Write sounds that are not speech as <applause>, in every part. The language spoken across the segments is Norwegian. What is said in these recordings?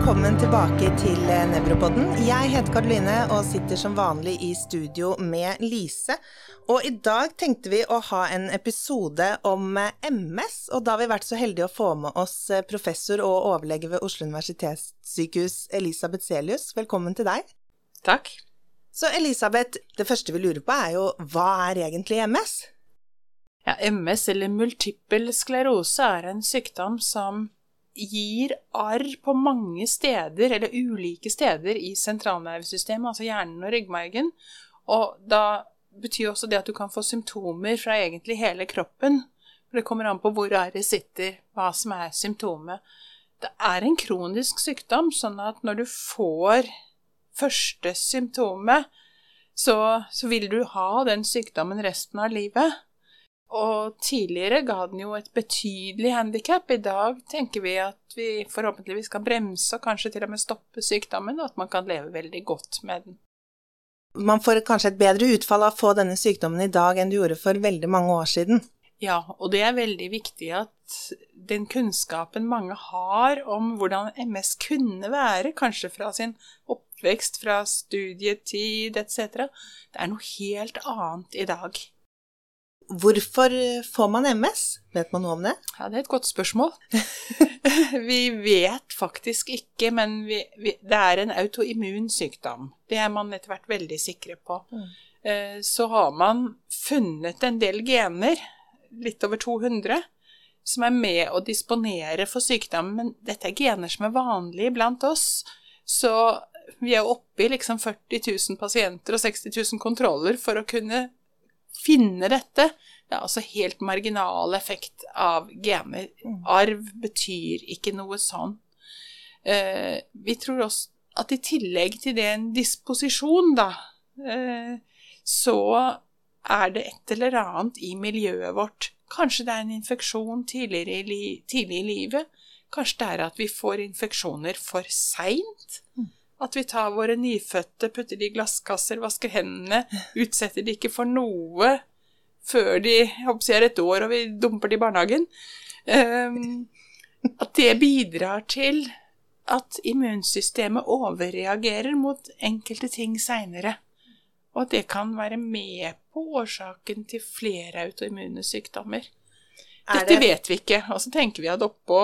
velkommen tilbake til eh, Nevropodden. Jeg heter Karoline og sitter som vanlig i studio med Lise. Og i dag tenkte vi å ha en episode om eh, MS, og da har vi vært så heldige å få med oss eh, professor og overlege ved Oslo universitetssykehus Elisabeth Selius. Velkommen til deg. Takk. Så Elisabeth, det første vi lurer på er jo hva er egentlig MS? Ja, MS, eller multippel sklerose, er en sykdom som gir arr på mange steder, eller ulike steder, i sentralnervesystemet, altså hjernen og ryggmargen. Og da betyr også det at du kan få symptomer fra egentlig hele kroppen. For det kommer an på hvor arret sitter, hva som er symptomet. Det er en kronisk sykdom, sånn at når du får første symptomet, så, så vil du ha den sykdommen resten av livet. Og tidligere ga den jo et betydelig handikap. I dag tenker vi at vi forhåpentligvis kan bremse og kanskje til og med stoppe sykdommen, og at man kan leve veldig godt med den. Man får kanskje et bedre utfall av å få denne sykdommen i dag enn du gjorde for veldig mange år siden. Ja, og det er veldig viktig at den kunnskapen mange har om hvordan MS kunne være, kanskje fra sin oppvekst, fra studietid etc., det er noe helt annet i dag. Hvorfor får man MS? Vet man noe om det? Ja, det er et godt spørsmål. <laughs> vi vet faktisk ikke, men vi, vi, det er en autoimmun sykdom. Det er man etter hvert veldig sikre på. Mm. Eh, så har man funnet en del gener, litt over 200, som er med å disponere for sykdommen. Men dette er gener som er vanlige blant oss. Så vi er oppe i liksom 40 000 pasienter og 60 000 kontroller for å kunne finne dette. Det er altså helt marginal effekt av gener. Arv betyr ikke noe sånn. Eh, vi tror også at i tillegg til det en disposisjon, da, eh, så er det et eller annet i miljøet vårt. Kanskje det er en infeksjon tidligere i, li tidlig i livet. Kanskje det er at vi får infeksjoner for seint. Mm. At vi tar våre nyfødte, putter de i glasskasser, vasker hendene, utsetter de ikke for noe før de jeg er et år og vi dumper de i barnehagen. Um, at det bidrar til at immunsystemet overreagerer mot enkelte ting seinere. Og at det kan være med på årsaken til flere autoimmune sykdommer. Dette det... vet vi ikke. Og så tenker vi at oppå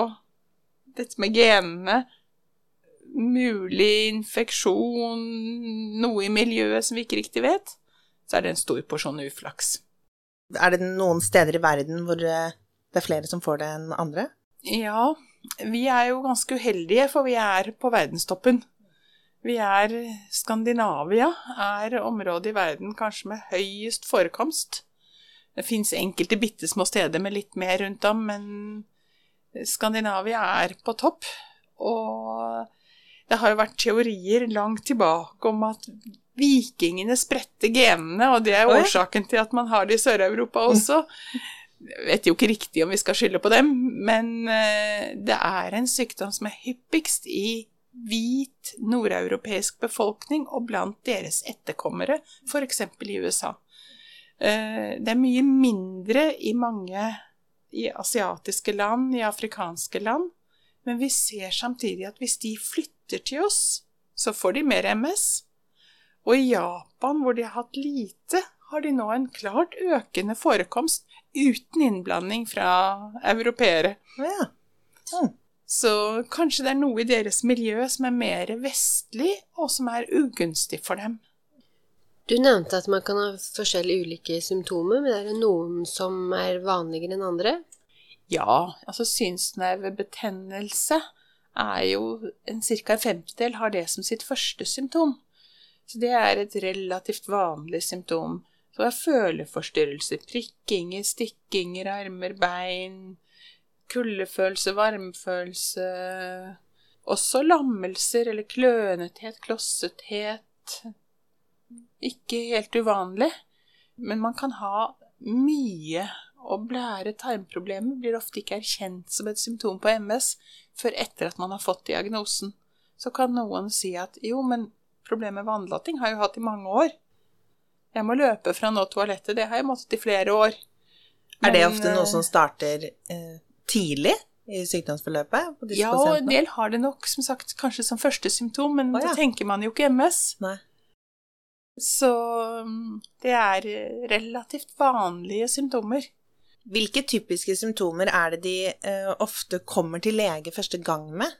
dette med genene mulig infeksjon, noe i miljøet som vi ikke riktig vet, så er det en stor porsjon uflaks. Er det noen steder i verden hvor eh, det er flere som får det enn andre? Ja, vi er jo ganske uheldige, for vi er på verdenstoppen. Vi er Skandinavia er området i verden kanskje med høyest forekomst. Det fins enkelte bitte små steder med litt mer rundt om, men Skandinavia er på topp. Og det har jo vært teorier langt tilbake om at vikingene spredte genene, og det er årsaken til at man har det i Sør-Europa også. Jeg vet jo ikke riktig om vi skal skylde på dem, men eh, det er en sykdom som er hyppigst i hvit nordeuropeisk befolkning og blant deres etterkommere, f.eks. i USA. Eh, det er mye mindre i mange i asiatiske land, i afrikanske land, men vi ser samtidig at hvis de flytter til oss, så får de mer MS. Og i Japan, hvor de har hatt lite, har de nå en klart økende forekomst uten innblanding fra europeere. Ja. Mm. Så kanskje det er noe i deres miljø som er mer vestlig, og som er ugunstig for dem. Du nevnte at man kan ha forskjellige ulike symptomer, men er det noen som er vanligere enn andre? Ja, altså synsnervebetennelse er jo en ca. en femtedel har det som sitt første symptom. Så det er et relativt vanlig symptom. Så det er føleforstyrrelser, prikkinger, stikkinger, armer, bein, kuldefølelse, varmefølelse Også lammelser eller klønethet, klossethet. Ikke helt uvanlig. Men man kan ha mye og blære tarmproblemer blir ofte ikke erkjent som et symptom på MS før etter at man har fått diagnosen. Så kan noen si at jo, men problemet med vannlating har jeg jo hatt i mange år. Jeg må løpe fra nå toalettet, det har jeg måttet i flere år. Men, er det ofte noe som starter eh, tidlig? i sykdomsforløpet Ja, og en del har det nok, som sagt, kanskje som første symptom, men oh, ja. da tenker man jo ikke MS. Nei. Så mm, det er eh, relativt vanlige symptomer. Hvilke typiske symptomer er det de eh, ofte kommer til lege første gang med?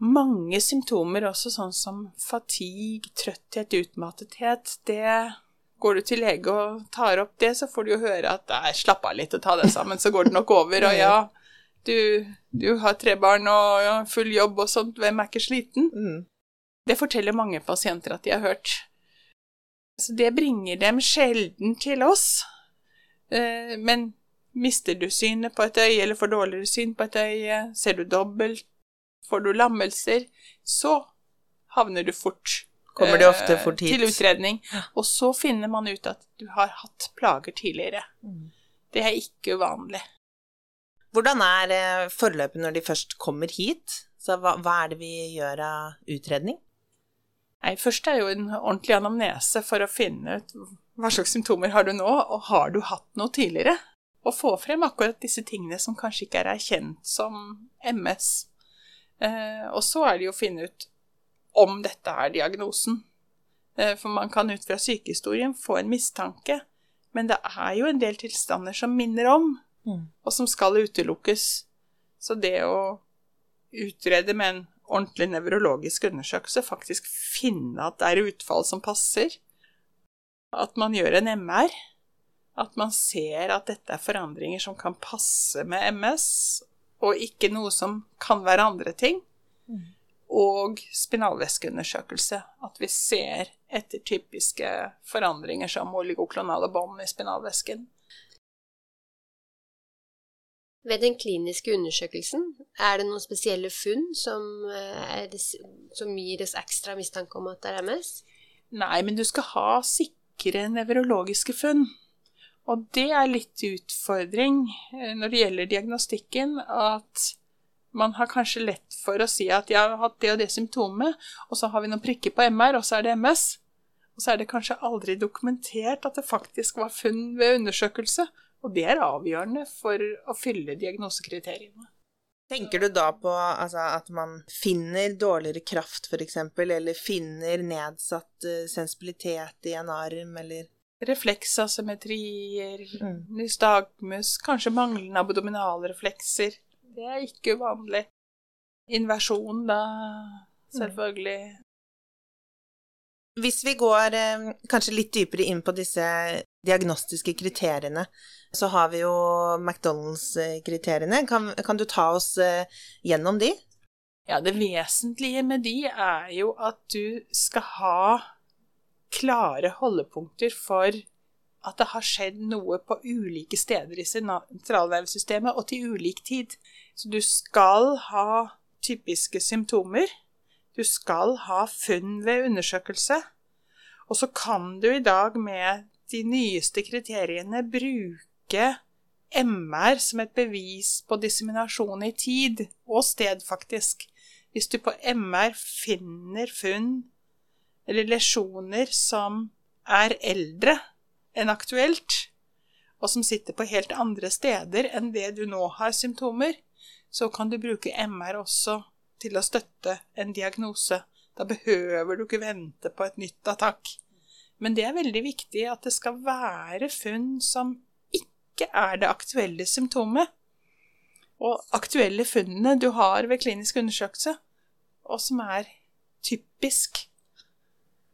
Mange symptomer, også sånn som fatigue, trøtthet, utmattethet, det Går du til lege og tar opp det, så får du jo høre at nei, slapp av litt og ta deg sammen, så går det nok over. Og <laughs> ja, du, du har tre barn og ja, full jobb og sånt, hvem er ikke sliten? Mm. Det forteller mange pasienter at de har hørt. Så det bringer dem sjelden til oss. Eh, Men mister du synet på et øye, eller får dårligere syn på et øye, ser du dobbelt, får du lammelser, så havner du fort Kommer de ofte eh, fort hit? til utredning. Og så finner man ut at du har hatt plager tidligere. Mm. Det er ikke uvanlig. Hvordan er eh, forløpet når de først kommer hit? Så hva, hva er det vi gjør av utredning? Nei, først er jo en ordentlig anamnese for å finne ut hva slags symptomer har du nå, og har du hatt noe tidligere? Og få frem akkurat disse tingene som kanskje ikke er erkjent som MS. Eh, og så er det jo å finne ut om dette er diagnosen. Eh, for man kan ut fra sykehistorien få en mistanke, men det er jo en del tilstander som minner om, Mm. og som skal utelukkes. Så det å utrede med en ordentlig nevrologisk undersøkelse, faktisk finne at det er utfall som passer, at man gjør en MR, at man ser at dette er forandringer som kan passe med MS, og ikke noe som kan være andre ting, og spinalvæskeundersøkelse, at vi ser etter typiske forandringer som oligoklonale bånd i spinalvæsken. Ved den kliniske undersøkelsen, er det noen spesielle funn som, eh, er som gir oss ekstra mistanke om at det er MS? Nei, men du skal ha sikre nevrologiske funn. Og det er litt utfordring eh, når det gjelder diagnostikken, at man har kanskje lett for å si at jeg har hatt det og det symptomet, og så har vi noen prikker på MR, og så er det MS. Og så er det kanskje aldri dokumentert at det faktisk var funn ved undersøkelse, og det er avgjørende for å fylle diagnosekriteriene. Tenker du da på altså, at man finner dårligere kraft, f.eks., eller finner nedsatt uh, sensibilitet i en arm, eller Refleksasymmetrier, Mm. nystagmus, kanskje manglende abdominalreflekser. Det er ikke uvanlig. Inversjon, da, selvfølgelig. Hvis vi går eh, kanskje litt dypere inn på disse diagnostiske kriteriene, så har vi jo McDonald's-kriteriene. Kan, kan du ta oss eh, gjennom de? Ja, det vesentlige med de er jo at du skal ha klare holdepunkter for at det har skjedd noe på ulike steder i sentralnervesystemet og til ulik tid. Så du skal ha typiske symptomer. Du skal ha funn ved undersøkelse. Og så kan du i dag med de nyeste kriteriene bruke MR som et bevis på disseminasjon i tid og sted, faktisk. Hvis du på MR finner funn eller lesjoner som er eldre enn aktuelt, og som sitter på helt andre steder enn det du nå har symptomer, så kan du bruke MR også til å støtte en diagnose. Da behøver du ikke vente på et nytt attakk. Men det er veldig viktig at det skal være funn som ikke er det aktuelle symptomet. Og aktuelle funnene du har ved klinisk undersøkelse, og som er typisk.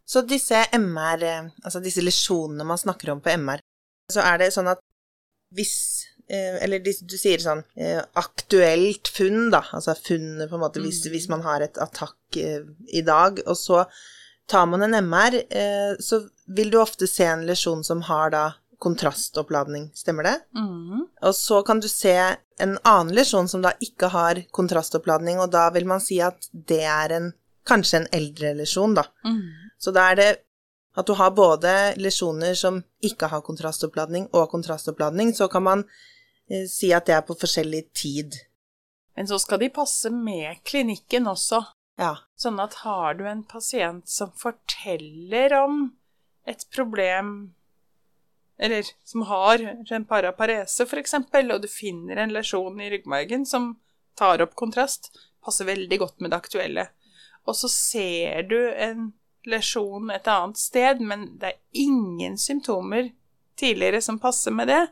Så disse MR, altså disse lesjonene man snakker om på MR, så er det sånn at hvis eh, Eller du sier sånn eh, aktuelt funn, da. Altså funnet på en måte hvis, hvis man har et attakk eh, i dag, og så tar man en MR, så vil du ofte se en lesjon som har da kontrastoppladning, stemmer det? Mm. Og så kan du se en annen lesjon som da ikke har kontrastoppladning, og da vil man si at det er en, kanskje en eldre lesjon, da. Mm. Så da er det at du har både lesjoner som ikke har kontrastoppladning, og kontrastoppladning, så kan man eh, si at det er på forskjellig tid. Men så skal de passe med klinikken også. Ja. Sånn at har du en pasient som forteller om et problem eller som har en paraparese, f.eks., og du finner en lesjon i ryggmargen som tar opp kontrast, passer veldig godt med det aktuelle. Og så ser du en lesjon et annet sted, men det er ingen symptomer tidligere som passer med det,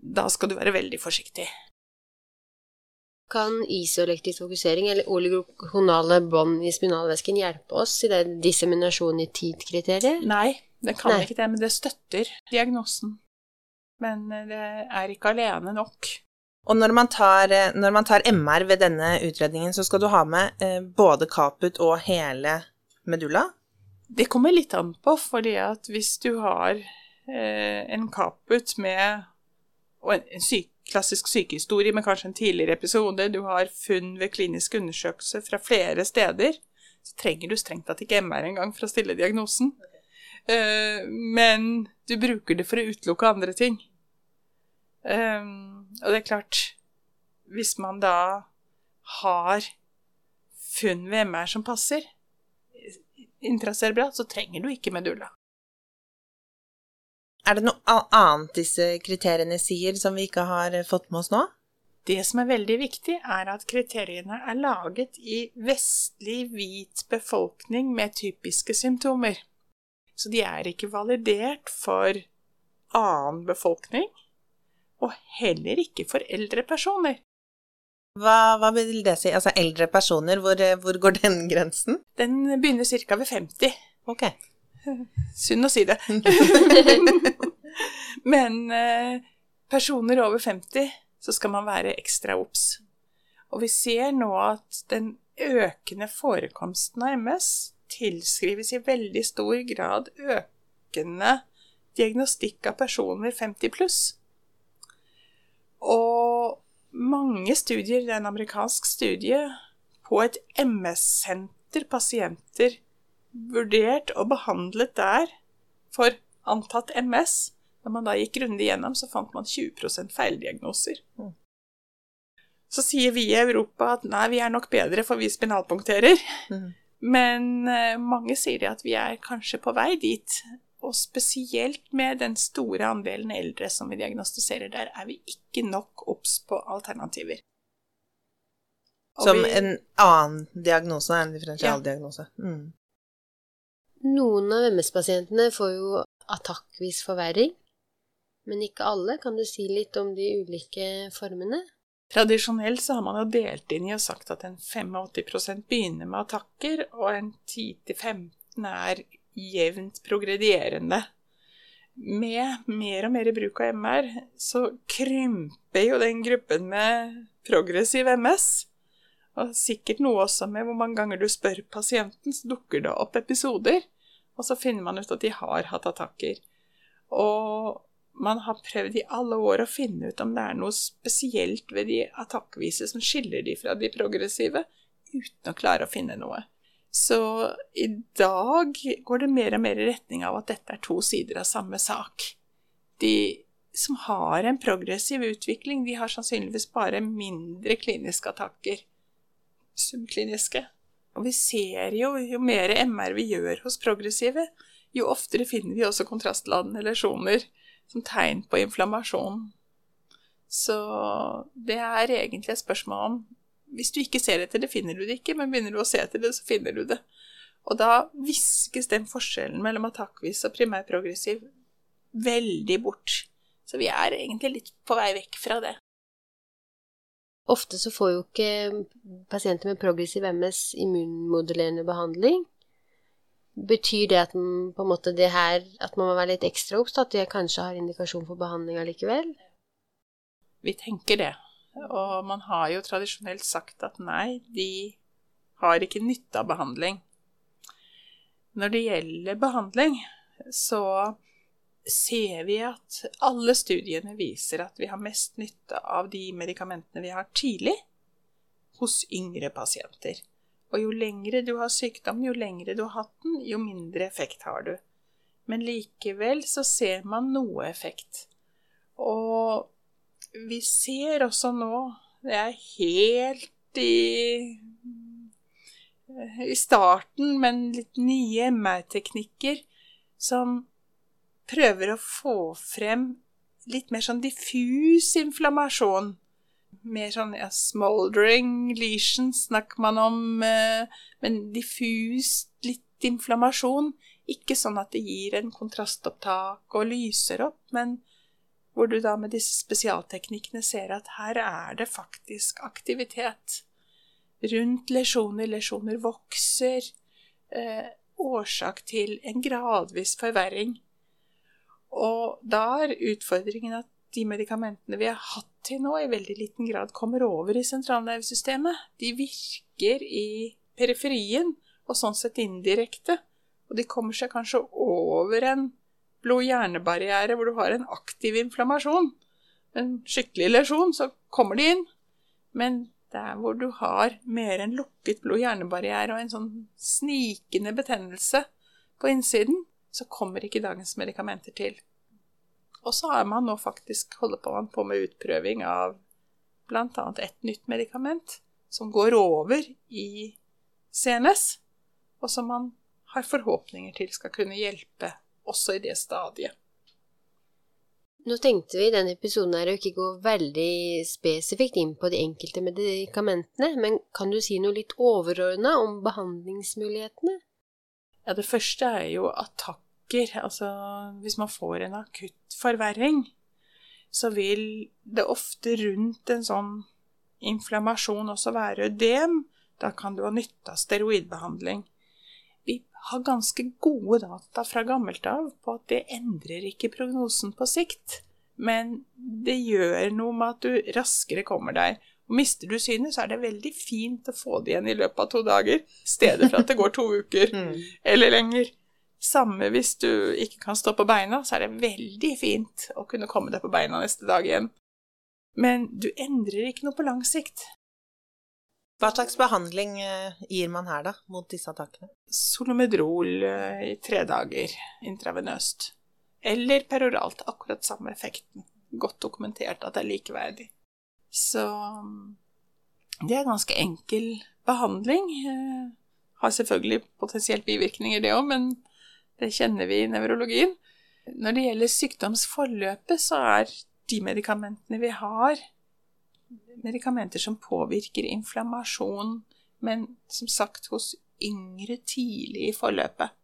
da skal du være veldig forsiktig. Kan isoelektrisk fokusering eller oligokonale bånd i spinalvæsken hjelpe oss i det disseminasjon i tid-kriteriet? Nei, det kan Nei. ikke det, men det støtter diagnosen. Men eh, det er ikke alene nok. Og når man, tar, eh, når man tar MR ved denne utredningen, så skal du ha med eh, både kaput og hele medulla? Det kommer litt an på, fordi at hvis du har en kaput med og en, en syk, klassisk sykehistorie men kanskje en tidligere episode, du har funn ved klinisk undersøkelse fra flere steder, så trenger du strengt tatt ikke MR engang for å stille diagnosen. Eh, men du bruker det for å utelukke andre ting. Eh, og det er klart, hvis man da har funn ved MR som passer, intracerebralt, så trenger du ikke medulla. Er det noe annet disse kriteriene sier som vi ikke har eh, fått med oss nå? Det som er veldig viktig, er at kriteriene er laget i vestlig hvit befolkning med typiske symptomer. Så de er ikke validert for annen befolkning, og heller ikke for eldre personer. Hva, hva vil det si? Altså eldre personer, hvor, eh, hvor går den grensen? Den begynner ca. ved 50. Ok. Synd å si det. <laughs> Men eh, personer over 50, så skal man være ekstra obs. Og vi ser nå at den økende forekomsten av MS tilskrives i veldig stor grad økende diagnostikk av personer 50 pluss. Og mange studier, det er en amerikansk studie, på et MS-senter pasienter vurdert og behandlet der for antatt MS. Når man da gikk grundig gjennom, så fant man 20 feildiagnoser. Mm. Så sier vi i Europa at nei, vi er nok bedre, for vi spinalpunkterer. Mm. Men eh, mange sier at vi er kanskje på vei dit. Og spesielt med den store andelen eldre som vi diagnostiserer der, er vi ikke nok obs på alternativer. Og Som vi- en annen diagnose, en differensialdiagnose. Mm. Noen av MS-pasientene får jo attakkvis forverring, men ikke alle. Kan du si litt om de ulike formene? Tradisjonelt så har man jo delt inn i og sagt at en 85% begynner med attakker, og en 10-15 er jevnt progredierende. Med mer og mer bruk av MR så krymper jo den gruppen med progressiv MS. Og sikkert noe også med hvor mange ganger du spør pasienten, så dukker det opp episoder, og så finner man ut at de har hatt attakker. Og man har prøvd i alle år å finne ut om det er noe spesielt ved de attakkvise som skiller de fra de progressive, uten å klare å finne noe. Så i dag går det mer og mer i retning av at dette er to sider av samme sak. De som har en progressiv utvikling, de har sannsynligvis bare mindre kliniske attakker. Subkliniske. Og vi ser jo, jo mer MR vi gjør hos progressive, jo oftere finner vi også kontrastladende lesjoner som tegn på inflammasjon. Så det er egentlig et spørsmål om Hvis du ikke ser etter det, finner du det ikke, men begynner du å se etter det, så finner du det. Og da viskes den forskjellen mellom attakkvis og primærprogressiv veldig bort. Så vi er egentlig litt på vei vekk fra det. Ofte så får jo ikke pasienter med progressiv MS immunmodulerende behandling. Betyr det at, man, på en måte det her, at man må være litt ekstra obs, at de kanskje har indikasjon for behandling allikevel? Vi tenker det. Og man har jo tradisjonelt sagt at nei, de har ikke nytte av behandling. Når det gjelder behandling, så ser vi at alle studiene viser at vi har mest nytte av de medikamentene vi har tidlig hos yngre pasienter. Og jo lengre du har sykdom, jo lengre du har hatt den, jo mindre effekt har du. Men likevel så ser man noe effekt. Og vi ser også nå Det er helt i i starten, men litt nye MR-teknikker som prøver å få frem litt mer sånn diffus inflammasjon. Mer sånn ja, smoldering lesions snakker man om, eh, men diffus, litt inflammasjon. Ikke sånn at det gir en kontrastopptak og lyser opp, men hvor du da med disse spesialteknikkene ser at her er det faktisk aktivitet. Rundt lesjoner, lesjoner vokser. Eh, årsak til en gradvis forverring. Og da er utfordringen at de medikamentene vi har hatt til nå, i veldig liten grad kommer over i sentralnervesystemet. De virker i periferien, og sånn sett indirekte. Og de kommer seg kanskje over en blod-hjerne-barriere hvor du har en aktiv inflammasjon. En skikkelig lesjon, så kommer de inn. Men der hvor du har mer enn lukket blod-hjerne-barriere og en sånn snikende betennelse på innsiden, så kommer ikke dagens medikamenter til. Og så har man nå faktisk holder på, på med utprøving av bl.a. et nytt medikament som går over i CNS, og som man har forhåpninger til skal kunne hjelpe også i det stadiet. Nå tenkte vi i denne episoden her å ikke gå veldig spesifikt inn på de enkelte medikamentene, men kan du si noe litt overordna om behandlingsmulighetene? Ja, det første er jo attakker. Altså hvis man får en akutt forverring, så vil det ofte rundt en sånn inflammasjon også være ødem. Da kan du ha nytte av steroidbehandling. Vi har ganske gode data fra gammelt av på at det endrer ikke prognosen på sikt. Men det gjør noe med at du raskere kommer deg. Og mister du synet, så er det veldig fint å få det igjen i løpet av to dager, i stedet for at det går to uker <laughs> mm. eller lenger. Samme hvis du ikke kan stå på beina, så er det veldig fint å kunne komme deg på beina neste dag igjen. Men du endrer ikke noe på lang sikt. Hva slags behandling eh, gir man her, da, mot disse attakkene? Solomedrol eh, i tre dager intravenøst. Eller peroralt. Akkurat samme effekten. Godt dokumentert at det er likeverdig. Så det er ganske enkel behandling. Eh, har selvfølgelig potensielt bivirkninger, det òg, men det kjenner vi i nevrologien. Når det gjelder sykdomsforløpet, så er de medikamentene vi har, medikamenter som påvirker inflammasjon, men som sagt hos yngre tidlig i forløpet.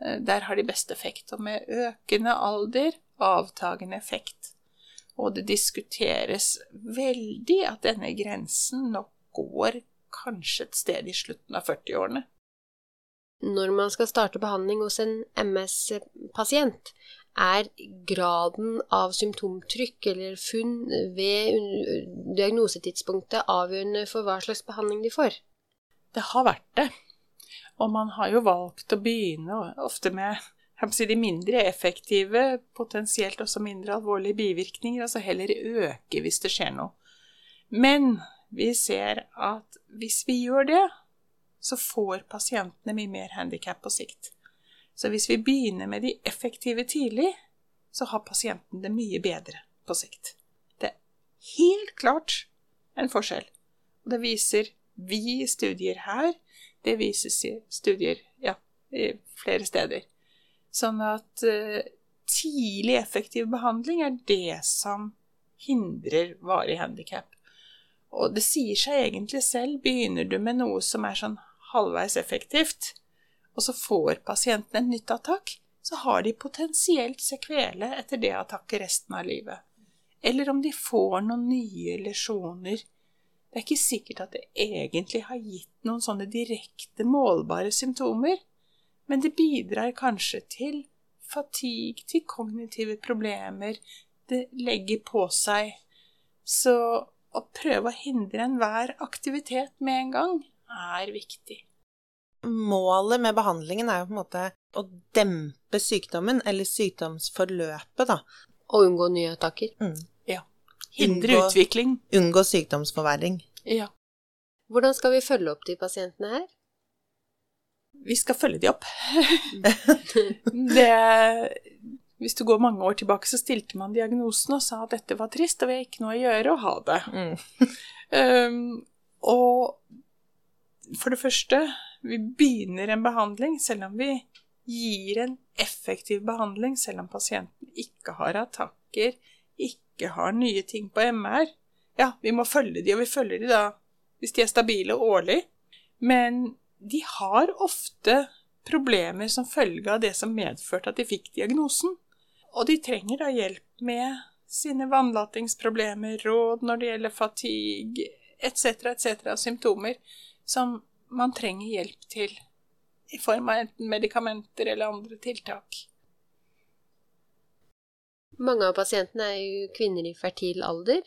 Eh, der har de best effekt. Og med økende alder avtagende effekt. Og det diskuteres veldig at denne grensen nok går kanskje et sted i slutten av 40-årene når man skal starte behandling hos en MS-pasient, er graden av symptomtrykk eller funn ved diagnosetidspunktet avgjørende for hva slags behandling de får? Det har vært det. Og man har jo valgt å begynne ofte med si, de mindre effektive, potensielt også mindre alvorlige bivirkninger, altså heller øke hvis det skjer noe. Men vi ser at hvis vi gjør det, så får pasientene mye mer handikap på sikt. Så hvis vi begynner med de effektive tidlig, så har pasienten det mye bedre på sikt. Det er helt klart en forskjell. Og det viser vi studier her, det vises i studier ja, flere steder. Sånn at uh, tidlig effektiv behandling er det som hindrer varig handikap. Og det sier seg egentlig selv. Begynner du med noe som er sånn halvveis effektivt, og så får pasienten en nytt attakk, så har de potensielt sekvele etter det attakket resten av livet. Eller om de får noen nye lesjoner. Det er ikke sikkert at det egentlig har gitt noen sånne direkte målbare symptomer, men det bidrar kanskje til fatigue, til kognitive problemer, det legger på seg. Så å prøve å hindre enhver aktivitet med en gang er viktig. Målet med behandlingen er jo på en måte å dempe sykdommen, eller sykdomsforløpet, da. Og unngå nye attakker. Mm. Ja. Hindre unngå, utvikling. Unngå sykdomsforverring. Ja. Hvordan skal vi følge opp de pasientene her? Vi skal følge de opp. <laughs> det, hvis du går mange år tilbake, så stilte man diagnosen og sa at dette var trist, og vi har ikke noe å gjøre, og ha det. Mm. um, og for det første, vi begynner en behandling, selv om vi gir en effektiv behandling, selv om pasienten ikke har attakker, ikke har nye ting på MR. Ja, vi må følge de, og vi følger de da hvis de er stabile årlig. Men de har ofte problemer som følge av det som medførte at de fikk diagnosen. Og de trenger da hjelp med sine vannlatingsproblemer, råd når det gjelder fatigue, etc., etc., symptomer som man trenger hjelp til i form av enten medikamenter eller andre tiltak. Mange av pasientene er jo kvinner i fertil alder.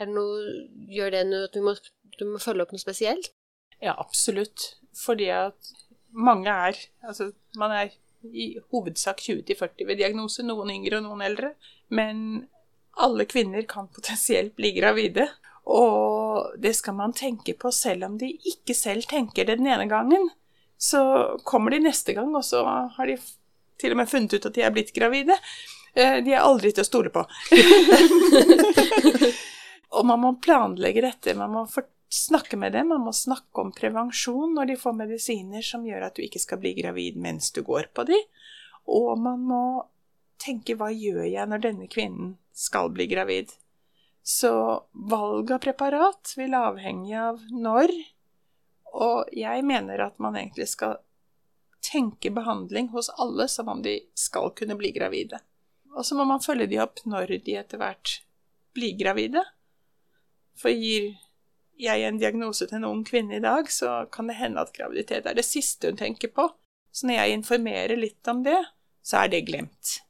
Er det noe, gjør det noe at du må, du må følge opp noe spesielt? Ja, absolutt. Fordi at mange er Altså, man er i hovedsak 20-40 ved diagnose, noen yngre og noen eldre. Men alle kvinner kan potensielt bli gravide. Og det skal man tenke på selv om de ikke selv tenker det den ene gangen. Så kommer de neste gang, og så har de til og med funnet ut at de er blitt gravide. Eh, de er aldri til å stole på. <laughs> og man må planlegge dette. Man må snakke med dem. Man må snakke om prevensjon når de får medisiner som gjør at du ikke skal bli gravid mens du går på de. Og man må tenke hva gjør jeg når denne kvinnen skal bli gravid? Så valg av preparat vil avhenge av når, og jeg mener at man egentlig skal tenke behandling hos alle som om de skal kunne bli gravide. Og så må man følge de opp når de etter hvert blir gravide. For gir jeg en diagnose til en ung kvinne i dag, så kan det hende at graviditet er det siste hun tenker på. Så når jeg informerer litt om det, så er det glemt.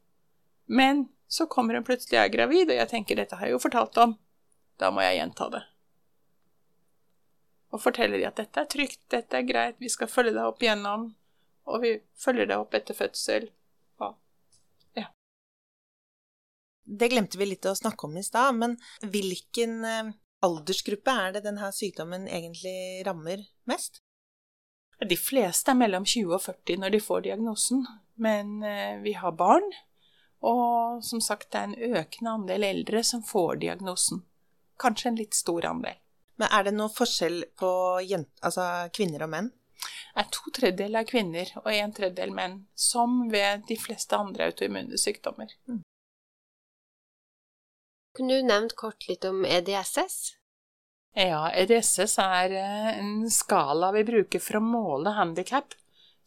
Men så kommer hun plutselig og er gravid, og jeg tenker dette har jeg jo fortalt om. Da må jeg gjenta det. Og forteller de at dette er trygt, dette er greit, vi skal følge deg opp igjennom, og vi følger deg opp etter fødsel. Det glemte vi litt å snakke om i stad, men hvilken eh, aldersgruppe er det denne sykdommen egentlig rammer mest? De fleste er mellom 20 og 40 når de får diagnosen, men eh, vi har barn og som sagt, det er en økende andel eldre som får diagnosen. Kanskje en litt stor andel. Men er det noe forskjell på altså kvinner og menn? Det er to tredjedeler kvinner og en tredjedel menn, som ved de fleste andre autoimmune sykdommer. Mm. Kunne du nevnt kort litt om EDSS? Ja, EDSS er eh, en skala vi bruker for å måle handikap,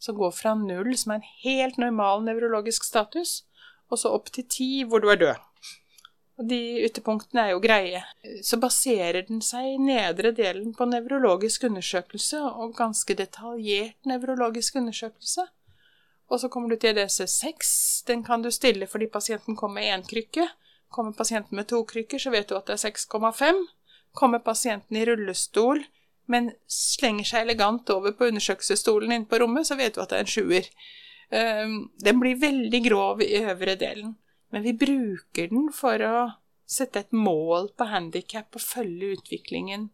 som går fra null, som er en helt normal nevrologisk status, og så opp til ti hvor du er død. Og de ytterpunktene er jo greie. Så baserer den seg i nedre delen på nevrologisk undersøkelse, og ganske detaljert nevrologisk undersøkelse. Og så kommer du til EDC6. Den kan du stille fordi pasienten kommer med én krykke. Kommer pasienten med to krykker, så vet du at det er 6,5. Kommer pasienten i rullestol, men slenger seg elegant over på undersøkelsesstolen inne på rommet, så vet du at det er en sjuer. Ehm, den blir veldig grov i øvre delen, men vi bruker den for å sette et mål på handikap og følge utviklingen.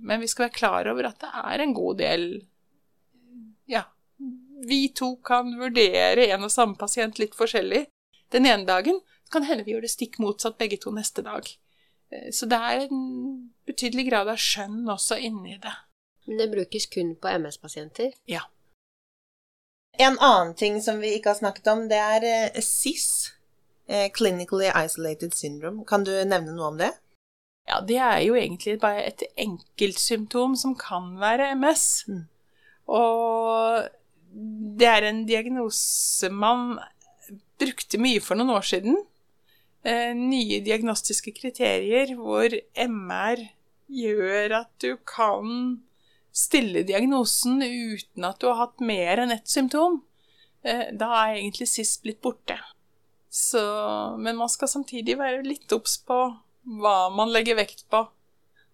Men vi skal være klar over at det er en god del Ja, vi to kan vurdere en og samme pasient litt forskjellig den ene dagen. Kan hende vi gjør det stikk motsatt begge to neste dag. Eh, så det er en betydelig grad av skjønn også inni det. Men det brukes kun på MS-pasienter? Ja. En annen ting som vi ikke har snakket om, det er eh, CIS. Eh, Clinically Isolated Syndrome. Kan du nevne noe om det? Ja, det er jo egentlig bare et enkeltsymptom som kan være MS. Mm. Og det er en diagnose man brukte mye for noen år siden. Eh, nye diagnostiske kriterier hvor MR gjør at du kan stille diagnosen uten at du har hatt mer enn ett symptom, eh, da er egentlig sist blitt borte. Så, men man skal samtidig være litt obs på hva man legger vekt på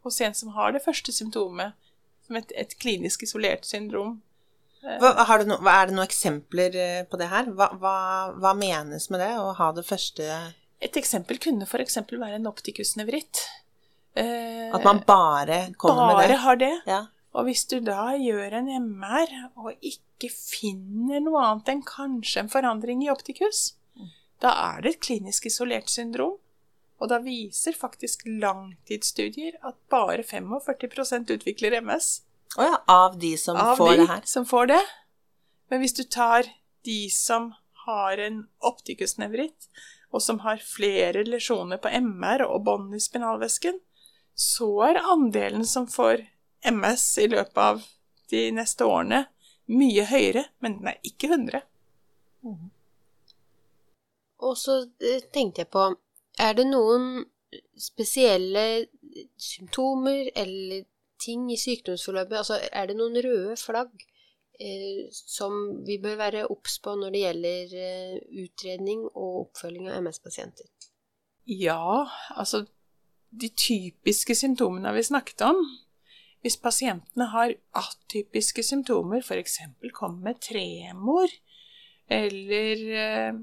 hos en som har det første symptomet, som et, et klinisk isolert syndrom. Eh, hva, no, er det noen eksempler på det her? Hva, hva, hva, menes med det, å ha det første Et eksempel kunne f.eks. være en optikusnevritt. At man bare kommer bare med det? Bare har det. Ja. Og hvis du da gjør en MR og ikke finner noe annet enn kanskje en forandring i optikus, da er det et klinisk isolert syndrom. Og da viser faktisk langtidsstudier at bare 45 utvikler MS. Å oh ja, av de som av får de det her? Av de som får det. Men hvis du tar de som har en optikusnevritt, og som har flere lesjoner på MR og bånd i spinalvæsken, så er andelen som får MS i løpet av de neste årene, mye høyere, men den er ikke 100. Mm. Og så eh, tenkte jeg på Er det noen spesielle symptomer eller ting i sykdomsforløpet? Altså, er det noen røde flagg som vi bør være obs på når det gjelder eh, utredning og oppfølging av MS-pasienter? Ja, altså De typiske symptomene vi snakket om Hvis pasientene har atypiske symptomer, f.eks. kommer med tremor eller eh,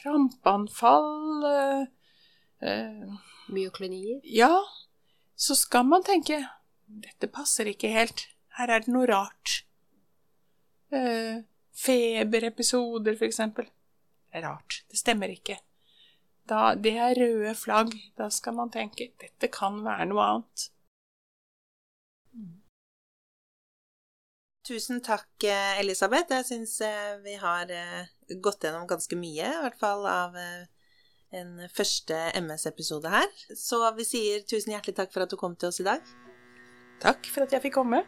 krampeanfall eh, eh, Myoklonier? Ja, så skal man tenke dette passer ikke helt, her er det noe rart. Eh, feberepisoder, for eksempel. Det er rart, det stemmer ikke. Da, det er røde flagg, da skal man tenke dette kan være noe annet. Tusen takk, eh, Elisabeth. Jeg syns eh, vi har gått gjennom ganske mye, i hvert fall av en første MS-episode her. Så vi sier tusen hjertelig takk for at du kom til oss i dag. Takk for at jeg fikk komme.